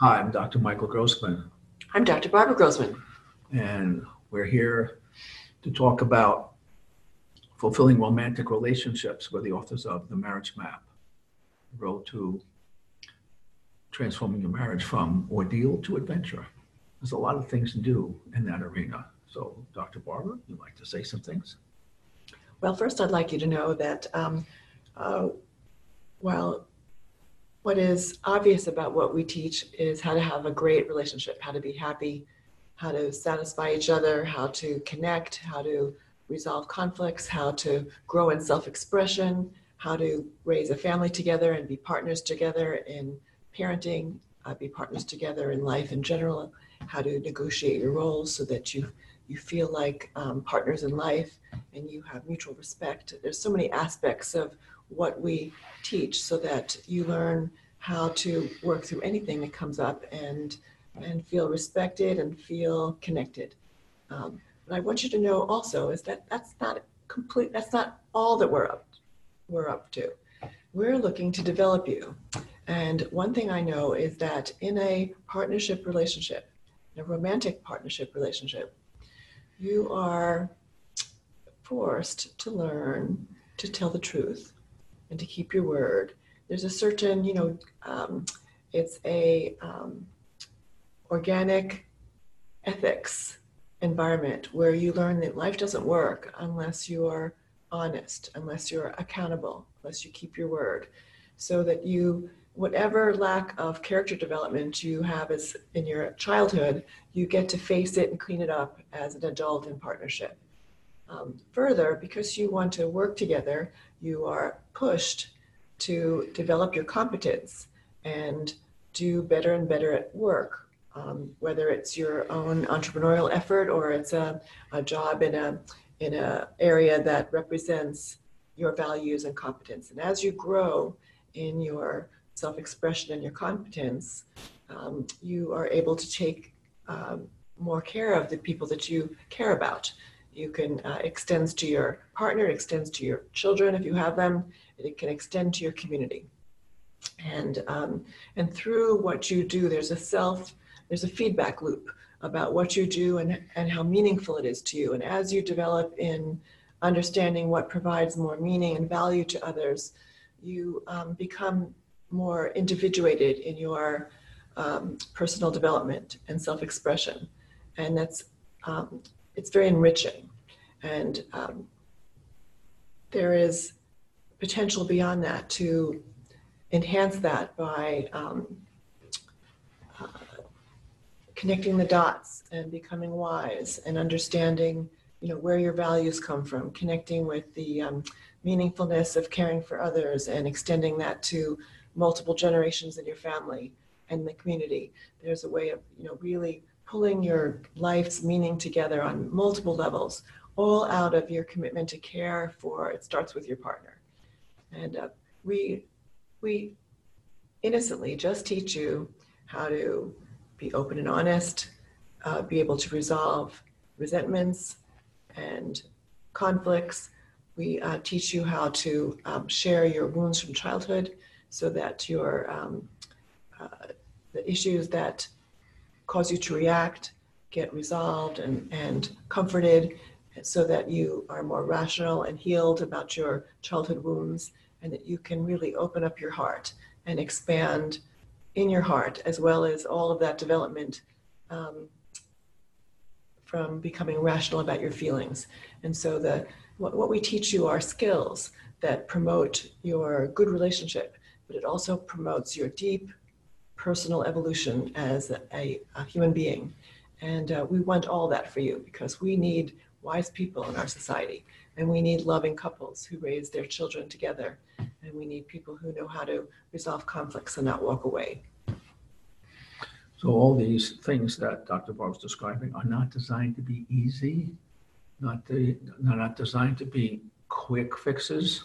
Hi, I'm Dr. Michael Grossman, I'm Dr. Barbara Grossman. and we're here to talk about fulfilling romantic relationships. We're the authors of The Marriage Map, the Road to Transforming Your Marriage from Ordeal to Adventure. There's a lot of things to do in that arena. So, Dr. Barbara, you'd like to say some things? Well, first, I'd like you to know that um, uh, while what is obvious about what we teach is how to have a great relationship, how to be happy, how to satisfy each other, how to connect, how to resolve conflicts, how to grow in self expression, how to raise a family together and be partners together in parenting, uh, be partners together in life in general, how to negotiate your roles so that you you feel like um, partners in life and you have mutual respect. There's so many aspects of what we teach so that you learn how to work through anything that comes up and and feel respected and feel connected. Um, I want you to know also is that that's not complete. That's not all that we're up we're up to. We're looking to develop you. And one thing I know is that in a partnership relationship, in a romantic partnership relationship, you are forced to learn to tell the truth and to keep your word. There's a certain, you know, um, it's a um, organic ethics environment where you learn that life doesn't work unless you are honest, unless you're accountable, unless you keep your word, so that you whatever lack of character development you have as in your childhood, you get to face it and clean it up as an adult in partnership. Um, further, because you want to work together, you are pushed to develop your competence and do better and better at work, um, whether it's your own entrepreneurial effort or it's a, a job in a in a area that represents your values and competence. And as you grow in your self-expression and your competence, um, you are able to take um, more care of the people that you care about. You can uh, extends to your partner, it extends to your children if you have them, it can extend to your community. And um, and through what you do, there's a self, there's a feedback loop about what you do and, and how meaningful it is to you. And as you develop in understanding what provides more meaning and value to others, you um, become more individuated in your um, personal development and self-expression, and that's um, it's very enriching, and um, there is potential beyond that to enhance that by um, uh, connecting the dots and becoming wise and understanding you know where your values come from connecting with the um, meaningfulness of caring for others and extending that to multiple generations in your family and the community. There's a way of, you know, really pulling your life's meaning together on multiple levels, all out of your commitment to care for. It starts with your partner, and uh, we we innocently just teach you how to be open and honest, uh, be able to resolve resentments and conflicts. We uh, teach you how to um, share your wounds from childhood so that your um, uh, the issues that cause you to react get resolved and, and comforted so that you are more rational and healed about your childhood wounds and that you can really open up your heart and expand in your heart as well as all of that development um, from becoming rational about your feelings. And so the what, what we teach you are skills that promote your good relationship but it also promotes your deep personal evolution as a, a human being. And uh, we want all that for you because we need wise people in our society and we need loving couples who raise their children together and we need people who know how to resolve conflicts and not walk away. So all these things that Dr. Barb was describing are not designed to be easy, not the, not designed to be quick fixes.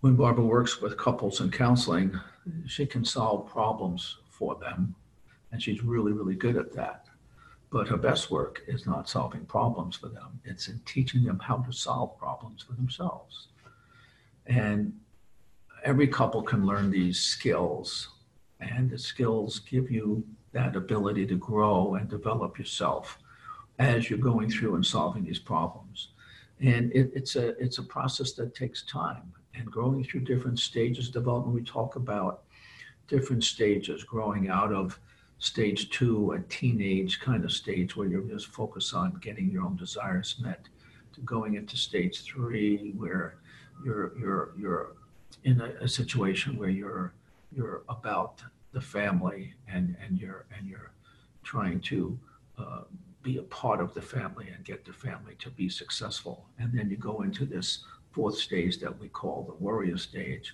When Barbara works with couples in counseling, she can solve problems for them, and she's really, really good at that. But her best work is not solving problems for them, it's in teaching them how to solve problems for themselves. And every couple can learn these skills, and the skills give you that ability to grow and develop yourself as you're going through and solving these problems. And it, it's a it's a process that takes time and growing through different stages of development. We talk about different stages, growing out of stage two, a teenage kind of stage where you're just focused on getting your own desires met, to going into stage three where you're you're you're in a, a situation where you're you're about the family and and you're and you're trying to uh, be a part of the family and get the family to be successful and then you go into this fourth stage that we call the warrior stage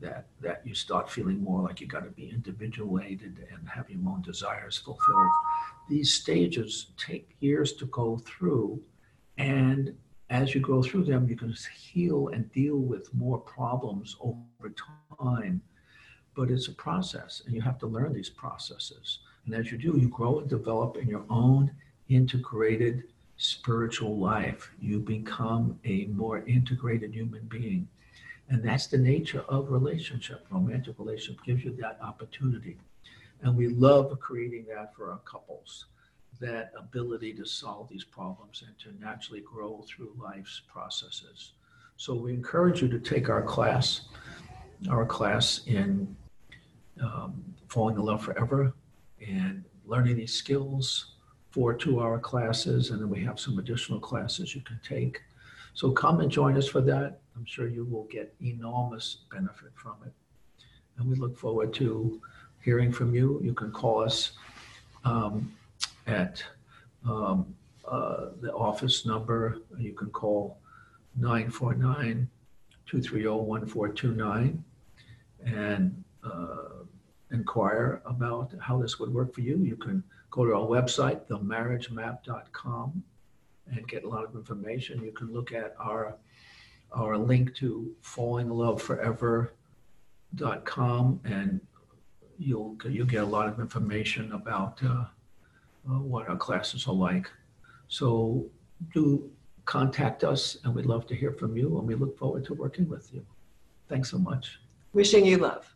that that you start feeling more like you got to be individuated and have your own desires fulfilled. These stages take years to go through and as you go through them you can heal and deal with more problems over time. But it's a process and you have to learn these processes. And as you do you grow and develop in your own integrated spiritual life you become a more integrated human being and that's the nature of relationship. Romantic relationship gives you that opportunity. And we love creating that for our couples, that ability to solve these problems and to naturally grow through life's processes. So we encourage you to take our class, our class in um, Falling in Love Forever and learning these skills, four two hour classes, and then we have some additional classes you can take. So come and join us for that. I'm sure you will get enormous benefit from it. And we look forward to hearing from you. You can call us um, at um, uh, the office number. You can call 949 230 1429 and uh, inquire about how this would work for you. You can go to our website, themarriagemap.com, and get a lot of information. You can look at our our link to fallingloveforever.com and you'll you'll get a lot of information about uh, uh, what our classes are like. So do contact us and we'd love to hear from you and we look forward to working with you. Thanks so much. Wishing you love.